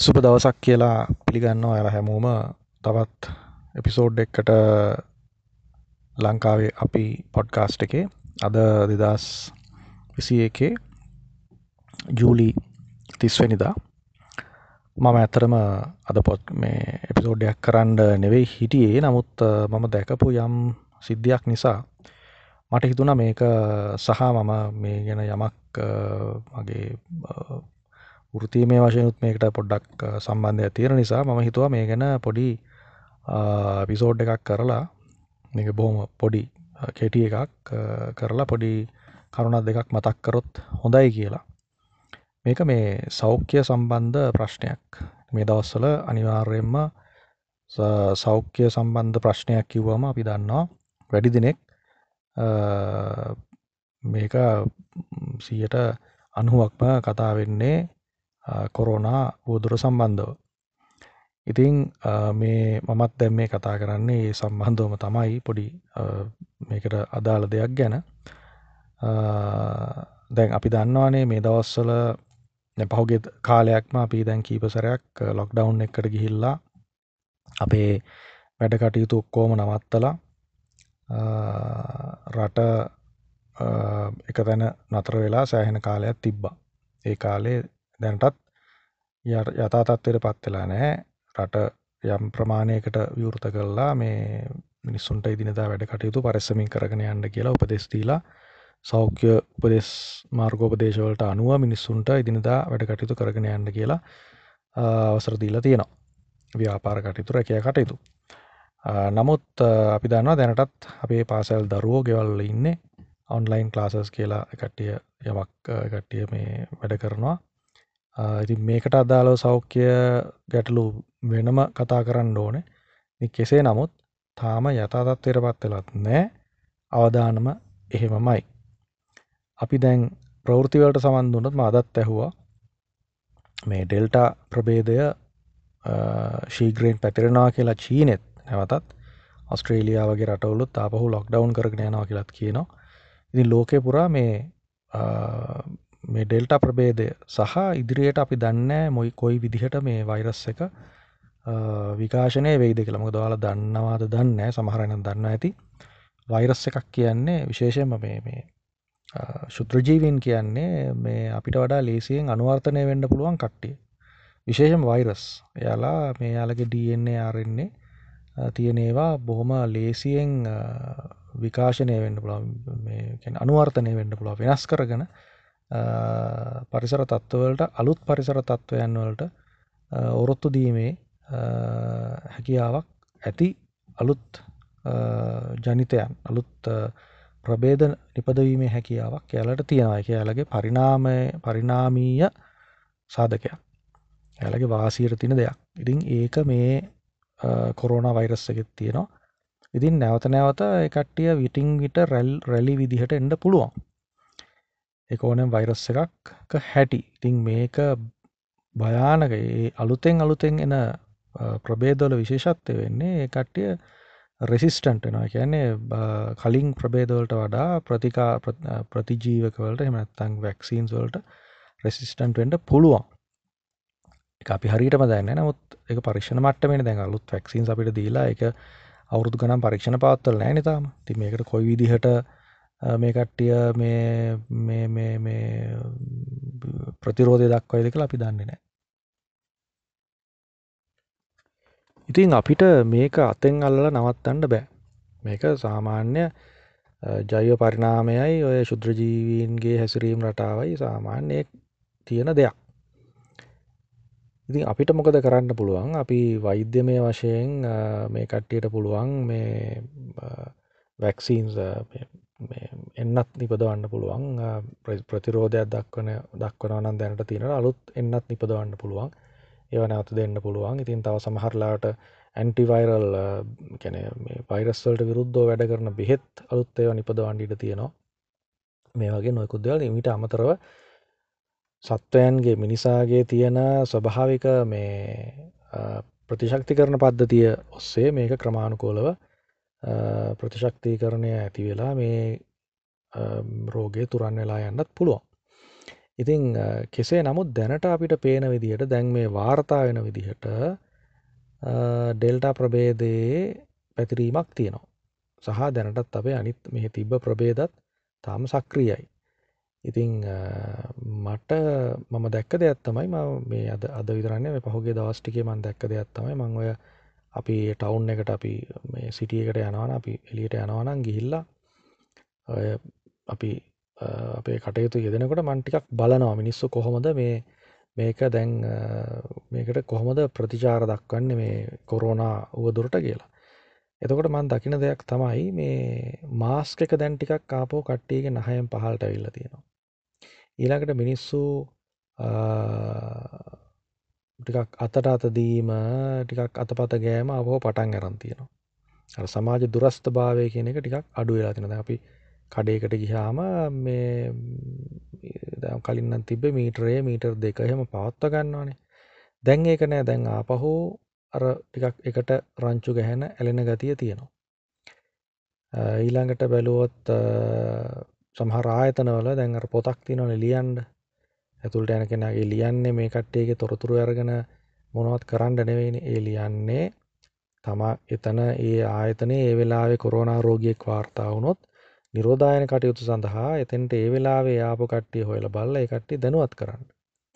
සුබ දවසක් කියලා පිළිගන්නවා ඔයාලා හැමෝම. තවත් එපිසෝඩ් එකට ලංකාවේ අපි පොඩ්කාස්ට් එකේ. අද දෙදස් විසි එකේ ජූලි තිස්වනිදා මම ඇතරම අද පොත් මේ එපිසෝඩ්ඩයක් කරන්න නෙවෙයි හිටියේ. නමුත් මම දැකපු යම් සිද්ධියක් නිසා මට හිතුණ මේක සහ මම මේ ගැන යමක් මගේ වෘතිීමේ වශයනුත් මේකට පොඩ්ඩක් සම්බන්ධය තියෙන නිසා මම හිතුවා මේ ගැන පොඩි පිසෝඩ් එකක් කරලා මේක බොහොම පොඩි කෙටි එකක් කරලා පොඩි කරුණත් දෙකක් මතක්කරොත් හොඳයි කියලා. මේක මේ සෞඛ්‍ය සම්බන්ධ ප්‍රශ්නයක්. මේ දවස්සල අනිවාර්යෙන්ම සෞඛ්‍ය සම්බන්ධ ප්‍රශ්නයක් කිව්වම අපි දන්නවා වැඩි දිනෙක් මේක සීයට අනුවක්ම කතා වෙන්නේ කොරෝනා වූදුර සම්බන්ධව. ඉතිං මේ මමත් දැම් මේ කතා කරන්නේ ඒ සම්බන්ධවම තමයි පොඩි මේකට අදාළ දෙයක් ගැන දැන් අපි දන්නවානේ මේ දවස්සල පහුගෙ කාලයක්ම අපි දැන් කීපසරයක් ලොක්ඩවුන් එකට ගිහිල්ලා අපේ වැඩ කටයුතු ඔක්කෝම නවත්තලා රට එක තැන නතර වෙලා සෑහෙන කාලයක් තිබ්බා ඒ කාලේ දැනටත් යථා තත්ත්වයට පත්වෙලා නෑ. රට යම් ප්‍රමාණයකට විවෘත කරලා මේ මිනිස්සුන්ට ඉදිනදා වැඩ කටයුතු පරිස්සමින් කරගෙන යන්න කියලා උපදෙස්දීලා සෞඛ්‍ය උපදෙස් මාර්ගෝපදේශවලට අනුව මිනිස්සුන්ට ඉදිනදා වැඩ කටයුතු කරගෙන යන්න කියලා අවසර දීලා තියෙනවා. ව්‍යාපාර කටයුතු රැකය කටයුතු. නමුත් අපි දන්නවා දැනටත් අපේ පාසැල් දරුවෝ ගෙවල්ල ඉන්නේ ඔන්ලයින් ක්ලාසස් කියලා කට්ටිය යමක් කට්ටිය මේ වැඩ කරනවා. ඉති මේකට අදාළව සෞඛ්‍ය ගැටලු වෙනම කතා කරන්න ඕන. කෙසේ නමුත් තාම යථතත්වයට පත්වෙලත් නෑ. අවධානම එහෙමමයි. අපි දැන් ප්‍රවෘතිවලට සමන්දුනත් මාදත් ඇහුවා. මේ ඩෙල්ටා ප්‍රබේදය ශීග්‍රයෙන් පැතිරෙනවා කියලා චීනෙත් නැවතත් ඔස්ට්‍රේලියාවගේ රටවලුත් ආපහු ලොක්ඩවන් කරගෙන යනවා කියලත් කියනවා. ඉතින් ලෝකය පුරා මේ මේ ඩෙල්ට ප්‍රබේදය සහ ඉදිරියට අපි දන්න මොයි කොයි විදිහට මේ වෛරස් එක විකාශනය වෙයිද කියළම දවාල දන්නවාද දන්න සමහරණ දන්න ඇති. වෛරස් එකක් කියන්නේ විශේෂයෙන්ම මේ මේ ශුද්‍රජීවන් කියන්නේ මේ අපිට වඩා ලේසියෙන් අනුවර්තනය වෙන්න පුළුවන් කට්ටිය. විශේෂම වෛරස්. එයාලා මේ යාලගේ DNA ආරෙන්නේ තියනේවා බොහොම ලේසියෙන් විකාශනය වෙන්න පුළා අනුවර්තනය වෙන්න පුළුව වෙනස් කරගෙන පරිසර තත්ත්වවලට අලුත් පරිසර තත්ත්වයන් වලට ඔරොත්තු දීමේ හැකියාවක් ඇති අලුත් ජනිතයන් අලුත් ප්‍රබේද නිපදවීමේ හැකියාවක් එයාලට තියෙනවා. එක යාලගේ පරිනාමය පරිනාමීය සාධකයක්. ඇලගේ වාසීර තින දෙයක්. ඉතින් ඒක මේ කොරෝණ වෛරස්සගෙත් තියෙනවා. ඉතින් නැවත නැවත එකට්ටිය විටිං විට රැල් රැලි විදිහට එන්ඩ පුළුවන්. එක ඕනම් වෛරස් එකක් හැටි. ඉතිං මේක භයානක. ඒ අලුතෙන් අලුතෙන් එන ප්‍රබේදවල විශේෂත්වය වෙන්නේ කට්ටිය රෙසිස්ටන්ට එනවා කියන්නේ කලින් ප්‍රබේදවලට වඩා ප්‍රතිකා ප්‍රතිජීවකවලට එමනත්තං වැක්සීන්ස් වලට රෙසිස්ටන්ට වෙන්ට පුළුවන්. අපි හරිටම දැන්න නමුත් එක පරික්ෂණ මට්ටමෙන දැන් අලුත් වැක්සින් අපිට දීලා එක අවුරදු ගනම් පරීක්ෂණ පාත්තල නෑ නතාම ති මේකට කොයි විදිහට මේ කට්ටිය මේ ප්‍රතිරෝධය දක්වයිද කියලා අපි දන්නේ නෑ ඉතින් අපිට මේක අතෙන් අල්ල නවත්තන්න බෑ. මේක සාමාන්‍ය ජයව පරිනාමයයි ඔය ශුද්‍රජීවීන්ගේ හැසිරීම් රටාවයි සාමාන්‍යය තියෙන දෙයක්. ඉතින් අපිට මොකද කරන්න පුළුවන්? අපි වෛද්‍යමය වශයෙන් මේ කට්ටියට පුළුවන් මේ වැක්සීන්ස් එන්නත් නිපදවන්න පුළුවන්. ප්‍රතිරෝධයක් දක්වන දක්වනවනන් දැනට තියෙන අලුත් එන්නත් නිපදවන්න පුළුවන්. ඒව නැවත දෙන්න පුළුවන්. ඉතින් තව සමහරලාට ඇන්ටිවයිරල් කැන පයිරස්වල්ට විරුද්ධෝ වැඩ කරන බෙහෙත් අලුත් ඒව නිපදවන්ඩිට තියෙනවා. මේ වගේ නොයකුදවල් මිට අමතරව සත්වයන්ගේ මිනිසාගේ තියෙන ස්වභාවික මේ ප්‍රතිශක්ති කරන පද්ධතිය ඔස්සේ මේක ක්‍රමාණුකෝලව ප්‍රතිශක්තිකරණය ඇති වෙලා මේ රෝගය තුරන් වෙලා යන්නත් පුළුවන් ඉතිං කෙසේ නමුත් දැනට අපිට පේන විදිහට දැන් මේ වාර්තා වෙන විදිහට ඩෙල්ටා ප්‍රබේදයේ පැතිරීමක් තියෙනවා. සහ දැනටත් අපේ අනිත් මෙහි තිබ්බ ප්‍රබේදත් තාම සක්‍රියයි. ඉතිං මට මම දැක්ක දෙයක් තමයි ම මේ අද අද විතරන්නේ මේ පහුගේ දවස්ටිකේ මන් දැක්ක දෙයක් තමයි මං ඔය අපි ටවුන් එකට අපි මේ සිටියකට යනවාන අපි එලියට යනවානම් ගිහිල්ලා අපි අපේ කටයුතු යෙදෙනකොට මන්ටිකක් බලනවා මිනිස්සු කොහොමද මේ මේක දැන් මේකට කොහොමද ප්‍රතිචාර දක්වන්න මේ කොරෝනා වුවදුරට කියලා. එතකොට මන් දකින දෙයක් තමයි මේ මාස්ක එක දැන් ටිකක් ආපෝ කට්ටියගේ නහයෙන් පහලට ඇවිල්ල තියෙනවා. ඊළඟට මිනිස්සු ටිකක් අතට අතදීම ටිකක් අතපත ගෑම අපහෝ පටන් ඇරන් තියෙනවා. සමාජ දුරස්ථ භාවය කියන එක ටිකක් අඩු වෙලා තිනද අපි කඩේකට ගිහාම මේ කලින්න්න තිබ මීටරේ මීටර් දෙක එහෙම පවත්ව ගන්නවානේ. දැන් ඒක නෑ. දැන් ආපහු අර ටිකක් එකට රංචු ගැහැන ඇලෙන ගතිය තියෙනවා. ඊළඟට බැලුවොත් සමහර ආයතනවල දැන් අර පොතක් තියෙනවනේ ලියන්න. ඇතුළට යන කෙනාගේ ලියන්නේ මේ කට්ටියගේ තොරතුරු අරගෙන මොනවත් කරන්න නෙවෙයිනේ ඒ ලියන්නේ තමා එතන ඒ ආයතනයේ ඒ වෙලාවේ කොරෝනා රෝගියෙක් වාර්තා වුණොත් නිරෝධායන කටයුතු සඳහා එතෙන්ට ඒ වෙලාවේ ආපු කට්ටිය හොයලා බලලා ඒ කට්ටිය දැනුවත් කරන්න.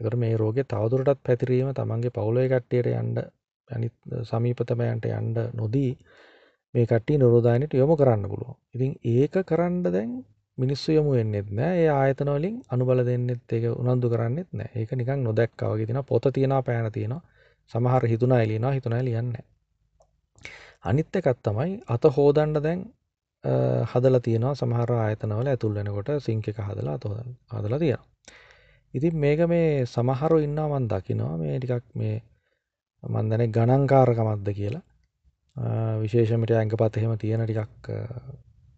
ඒකට මේ රෝගේ තවදුරටත් පැතිරීම තමන්ගේ පවුලේ කට්ටියට යන්න අනිත් සමීපතමයන්ට යන්න නොදී මේ කට්ටිය නිරෝධායනයට යොමු කරන්න පුළුවන්. ඉතින් ඒක කරන්න දැන් මිනිස්සු යොමු වෙන්නෙත් නෑ. ඒ ආයතන වලින් අනුබල දෙන්නෙත් ඒක උනන්දු කරන්නෙත් නෑ. ඒක නිකන් නොදැක්කා වගේ තියෙනවා. පොත තියෙනවා පෑන තියෙනවා. සමහර හිතුණා එළියනවා. හිතුණා ලියන්නේ අනිත් එකක් තමයි අත හොදන්න දැන් හදලා තියෙනවා සමහර ආයතනවල ඇතුල් වෙනකොට සිංක් එක හදලා අත හොදන්න හදලා තියෙනවා. ඉතින් මේක මේ සමහරව ඉන්නවා මම දකිනවා. මේ ටිකක් මේ මන් දන්නේ ගණන්කාරකමක්ද කියලා. විශේෂමිට ඇඟපත එහෙම තියෙන ටිකක්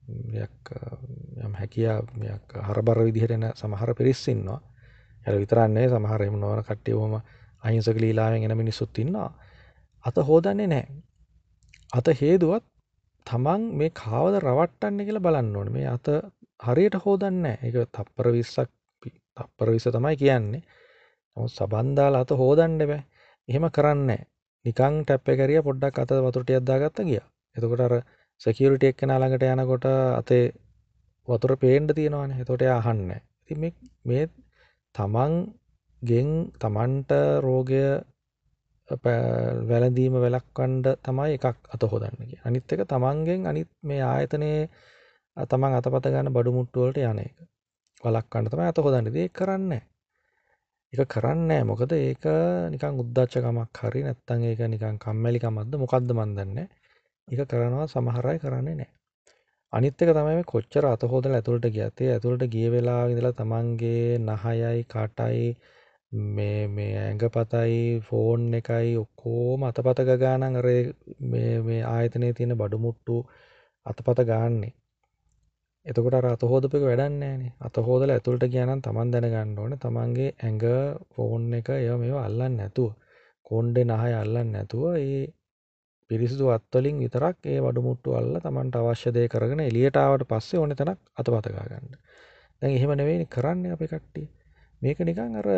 යම් හැකියාවක් හරබර විදිහට එන සමහර පිරිස් ඉන්නවා. එයාලා විතරක් නෙවෙයි සමහර එහෙම නොවන කට්ටිය වොම අහිංසක ලීලාවෙන් එන මිනිස්සුත් ඉන්නවා. අත හොදන්නේ නැහැ. අත හේදුවත් තමන් මේ කාවද රවට්ටන්නේ කියලා බලන්න ඕනේ. මේ අත හරියට හොදන්නේ නැහැ. ඒක තප්පර 20ක් තප්පර 20 තමයි කියන්නේ. නමුත් සබන් දාලා අත හොදන්න බෑ. එහෙම කරන්නේ නිකන් ටැප් එක කරියා පොඩ්ඩක් අත වතුර ටිකක් දාගත්ත ගියා. එතකොට අර සෙකියුරිටි එක්කෙනා ළඟට යනකොට අතේ වතුර පේන්න තියෙනවානේ. එතකොට එයා අහන්නේ. ඉතින් මේ මේ තමන්ගෙන් තමන්ට රෝගය වැළඳීම වැළක්වන්න තමයි එකක් අත හොදන්න කියන්නේ. අනිත් එක තමන්ගෙන් අනිත් මේ ආයතනයේ තමන් අතපත ගන්න බඩු මුට්ටු වලට යන එක. වළක්වන්න තමයි අත හොදන්නේ. ඒක කරන්නේ ඒක කරන්නේ මොකද ඒක නිකන් උද්දච්චකමක් හරි නැත්නම් ඒක නිකන් කම්මැලිකමක්ද මොකද්ද මන් දන්නේ ඒක කරනවා සමහර අය කරන්නේ නැහැ. අනිත් එක තමයි මේ කොච්චර අත හොදලා ඇතුළට ගියත් ඒ ඇතුළට ගිය වෙලාවේ ඉඳලා තමන්ගේ නහයයි කටයි මේ මේ ඇඟපතයි ෆෝන් එකයි ඔක්කොම අතපත ගගා නම් අර මේ මේ ආයතනයේ තියෙන බඩු මුට්ටු අතපත ගාන්නේ. එතකොට අර අත හොදපු එක වැඩක් නැහැනේ. අත හොදලා ඇතුළට ගියා නම් තමන් දැනගන්න ඕනේ තමන්ගේ ඇඟ ෆෝන් එක ඒවා මේවා අල්ලන්නේ නැතුව කොණ්ඩේ නහය අල්ලන්නේ නැතුව ඒ පිරිසිදු අත්වලින් විතරක් ඒ වඩුමුට්ටු අල්ල තමන්ට අවශ්‍ය දේ කරගෙන එළියට ආවට පස්සේ ඕන තැනක් අතපත ගන්න. දැන් එහෙම නෙවෙයි කරන්නේ අපේ කට්ටිය. මේක නිකන් අර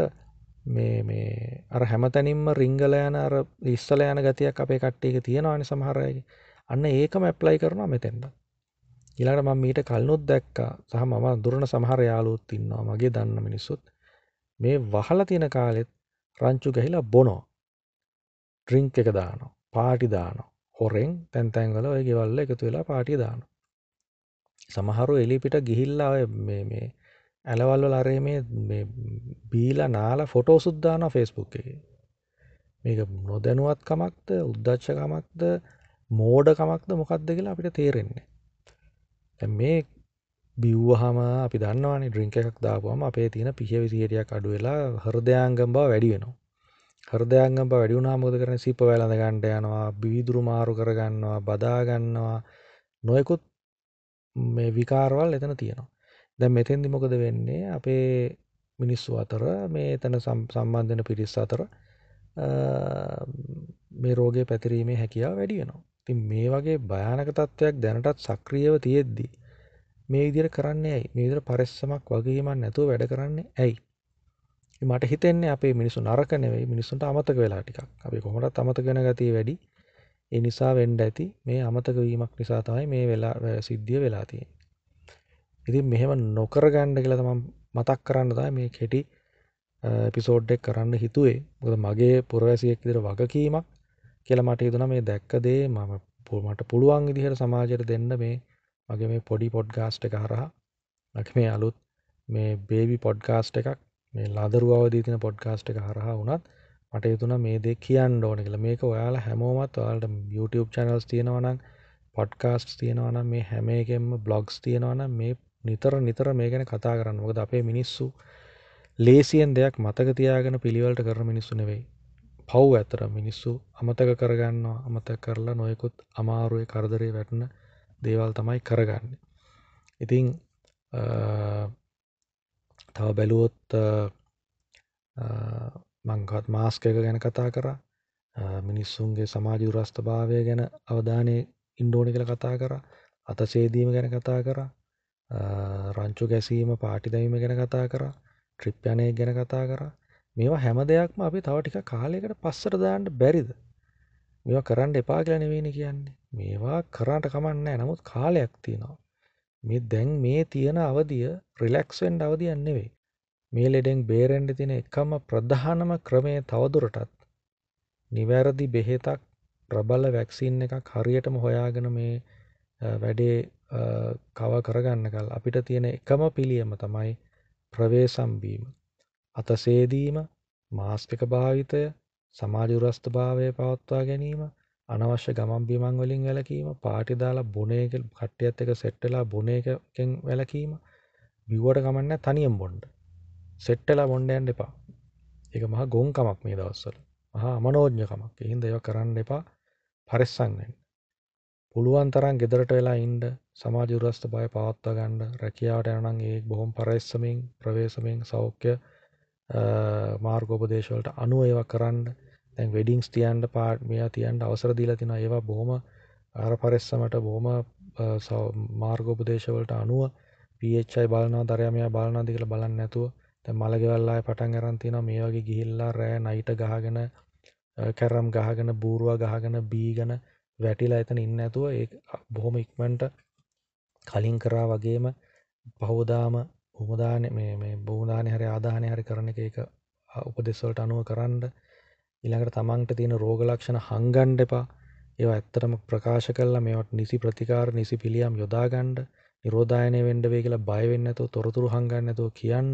මේ මේ අර හැමතැනින්ම රිංගල යන අර ඉස්සල යන ගතියක් අපේ කට්ටියක තියෙනවානේ සමහර අයගේ. අන්න ඒකම ඇප්ලයි කරනවා මෙතෙන්ට. ඊළඟට මම මීට කලිනුත් දැක්කා සහ මම දුරන සමහර යාළුවොත් ඉන්නවා මගේ දන්න මිනිස්සුත් මේ වහලා තියෙන කාලෙත් රංචු ගහිලා බොනවා. ඩ්‍රින්ක් එක දානවා. පාටි දානවා. හොරෙන් තැන් තැන්වල ඔය ගෙවල්ල එකතු වෙලා පාටිය දානවා. සමහරු එලිපිට ගිහිල්ලා ඔය මේ මේ ඇලවල්වල අරේ මේ බීලා නාලා ෆොටෝ සුද්දානවා ෆේස්බුක් එක. මේක නොදැනුවත්කමක්ද උද්දච්චකමක්ද මෝඩකමක්ද මොකක්ද කියලා අපිට තේරෙන්නේ මේ බිව්වහම අපි දන්නවානේ ඩ්‍රින්ක එකක් දාපුවම අපේ තියෙන පිහ විසිහටියක් අඩු වෙලා හෘදයාංගම් බව වැඩි වෙනවා. හෘදයාංගම් බව වැඩි වුණාම මොකද කරන්නේ? සිප වැළඳ ගන්න යනවා බීදුරු මාරු කර ගන්නවා බදා ගන්නවා. නොයෙකුත් මේ විකාරවල් එතන තියෙනවා. දැන් මෙතෙන්දි මොකද වෙන්නේ? අපේ මිනිස්සු අතර මේ එතන සම්බන්ධ වෙන පිරිස් අතර මේ රෝගය පැතිරීමේ හැකියාව වැඩි වෙනවා. ඉතින් මේ වගේ භයානක තත්ත්වයක් දැනටත් සක්‍රියව තියෙද්දි මේ විදිහට කරන්නේ ඇයි? මේ විදිහට පරිස්සමක් වගකීමක් නැතුව වැඩ කරන්නේ ඇයි? මට හිතෙන්නේ අපේ මිනිසු නරක නෙවෙයි මිනිස්සුන්ට අමතක වෙලා ටිකක්. අපි කොහොමටත් අමතක වෙන ගතිය වැඩි. ඒ නිසා වෙන්න ඇති මේ අමතක වීමක් නිසා තමයි මේ වෙලා සිද්ධිය වෙලා තියෙන්නේ. ඉතින් මෙහෙම නොකර ගන්න කියලා තමයි මතක් කරන්න තමයි මේ කෙටි එපිසෝඩ් එක කරන්න හිතුවේ. මොකද මගේ පුරවැසියෙක් විදිහට වගකීමක් කියලා මට හිතුණා. මේ දැක්ක දේ මම මට පුළුවන් විදිහට සමාජයට දෙන්න මේ මගේ මේ පොඩි පොඩ්ගාස්ට් එක හරහා. මගේ මේ අලුත් මේ බේබි පොඩ්කාස්ට් එකක්. මේ ලදරු අවදී තින පොඩ්කාස්ට් එක හරහා වනත් මට යුතුන මේ දෙ කියන්න ඕන කියලා. මේක ඔයාලා හැමෝමත් ඔයාලට YouTube චැනල්ස් තියෙනවනම් පොඩ්කාස්ට් තියෙනවනම් මේ හැම එකෙන්ම බ්ලොග්ස් තියෙනවනම් මේ නිතර නිතර මේ ගැන කතා කරන්න. මොකද අපේ මිනිස්සු ලේසියෙන් දෙයක් මතක තියාගෙන පිළිවලට කරන මිනිස්සු නෙවෙයි. පව් ඇතර මිනිස්සු අමතක කරගන්නවා. අමතක කරලා නොයකුත් අමාරුවේ කරදරේ වැටන දේවල් තමයි කරගන්න. ඉතිං තව බැලුවොත් මංකත් මාස්ක එක ගැන කතා කර. මිනිස්සුන්ගේ සමාජ දුරස්ථ භාවය ගැන අවධානය ඉන්ඩෝනි කළ කතා කර. අතසේදීම ගැන කතා කර. රංචු ගැසීම පාටිදවීම ගැන කතා කර. ට්‍රිප්යනය ගැන කතා කර. මේවා හැම දෙයක්ම අපි තව ටික කාලයකට පස්සට දාන්නට බැරිද? මේවා කරන්න එපා කියලා නෙවෙයිනි කියන්නේ. මේවා කරන්නට කමන්නේ නමුත් කාලයක් තියෙනවා. මේ දැන් මේ තියෙන අවධිය රිලැක්ස්වෙන්ඩ අවධියන් නෙවෙයි. මේ ලෙඩෙන් බේරෙන්ඩ තින එකම ප්‍රධානම ක්‍රමය තවදුරටත් නිවැරදි බෙහෙතක් ප්‍රබල වැක්සින් එකක් හරියටම හොයාගෙන මේ වැඩේ කව කරගන්න කල් අපිට තියෙන එකම පිළියම තමයි ප්‍රවේසම්බීම අතසේදීම මාස්ටික භාවිතය සමාජුරස්ථ භාවය පවත්වා ගැනීම අනවශ්‍ය ගමන් බිමන් වලින් වැලකීම පාටි දාලා බොන එක කට්ටියත් එක සෙට් වෙලා බොන එකෙන් වැලකීම බිව්වට කමක් නැහැ තනියෙන් බොන්න. සෙට් වෙලා බොන්න යන්න එපා. ඒක මහා ගොන්කමක් මේ දවස්වල. මහා අමනෝඥකමක්. ඒ හින්දා ඒවා කරන්න එපා. පරිස්සම් වෙන්න. පුළුවන් තරම් ගෙදරට වෙලා ඉන්න සමාජ උරස්ත බය පවත්වා ගන්න රැකියාවට යනවා නම් ඒ බොහොම පරිස්සමින් ප්‍රවේශමෙන් සෞඛ්‍ය මාර්ගෝපදේශවලට අනුව ඒවා කරන්න දැන් වෙඩිංස් තියන්ට පාට් මෙයා තියන්ට අවසර දීලා තින ඒවා බොහොම ආර පරෙස්සමට බොහොම මාර්ගෝපදේශවලට අනුව පයි බලන දරයමයා බලනාදි කියලා බලන්න නැතුව තැ මළගෙවල්ලාය පටන් අරන්තින මේ වගේ ගිහිල්ලා රෑ නයිට ගහගෙන කැරම් ගහගෙන බූරුව ගහගෙන බීගන වැටිලා එතන ඉන්න ඇතුව ඒ බොහොම ඉක්මන්ට කලින් කරා වගේම පහෝදාම උමදාන මේ බෝධානය හරි ආදානය හරි කරන එක එක උපදෙස්වලට අනුව කරන්න ඊළඟට තමන්ට තියෙන රෝග ලක්ෂණ හංගන්න එපා. ඒවා ඇත්තටම ප්‍රකාශ කළා මේවට නිසි ප්‍රතිකාර නිසි පිළියම් යොදා ගන්න නිරෝධායනය වෙන්න වෙයි කියලා බය වෙන්නේ නැතුව තොරතුරු හංගන්න නැතුව කියන්න.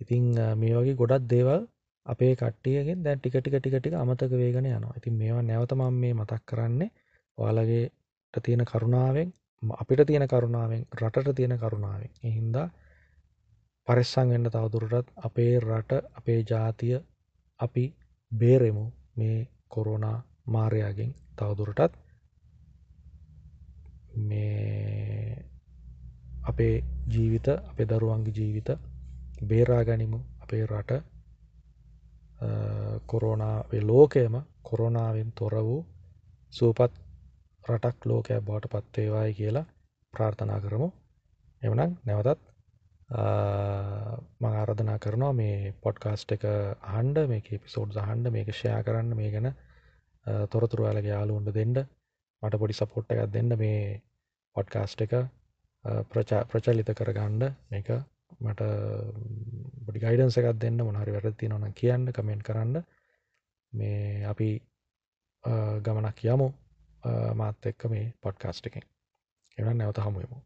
ඉතින් මේ වගේ ගොඩක් දේවල් අපේ කට්ටියගෙන් දැන් ටික ටික ටික ටික අමතක වෙගෙන යනවා. ඉතින් මේවා නැවත මම මේ මතක් කරන්නේ ඔයාලගේට තියෙන කරුණාවෙන් අපිට තියෙන කරුණාවෙන් රටට තියෙන කරුණාවෙන්. ඒ හින්දා පරිස්සම් වෙන්න තවදුරටත් අපේ රට අපේ ජාතිය අපි බේරෙමු මේ කොරෝනා මාරයාගෙන් තවදුරටත්. මේ අපේ ජීවිත අපේ දරුවන්ගේ ජීවිත බේරා ගනිමු අපේ රට කොරෝනාවේ ලෝකයම කොරෝනාවෙන් තොර වූ සූපත් රටක් ලෝකයක් බවට පත්වේවායි කියලා ප්‍රාර්ථනා කරමු. එවනම් නැවතත් මං ආරධනා කරනවා මේ පොඩ්කාස්ට් එක හන්ඩ මේ පිසෝඩ් හන්ඩ මේක ෂයා කරන්න මේ ගැන තොරතුරු ඇලගේ යාලුන්ට දෙන්න මට පොඩි සපොට් එකක් දෙන්න මේ පොඩ්කාස්ට් එක ප්‍රචලිත කරගණ්ඩ මේක මට බොඩි ගයිඩන්ස එකක් දෙන්න මොනහරි වැරදි නොන කියන්න කමෙන්ට් කරන්න. මේ අපි ගමනක් යමු. මාත් එක්ක මේ පොඩ්කාස්ට් එකෙන්. එවන නැවත හමුවමු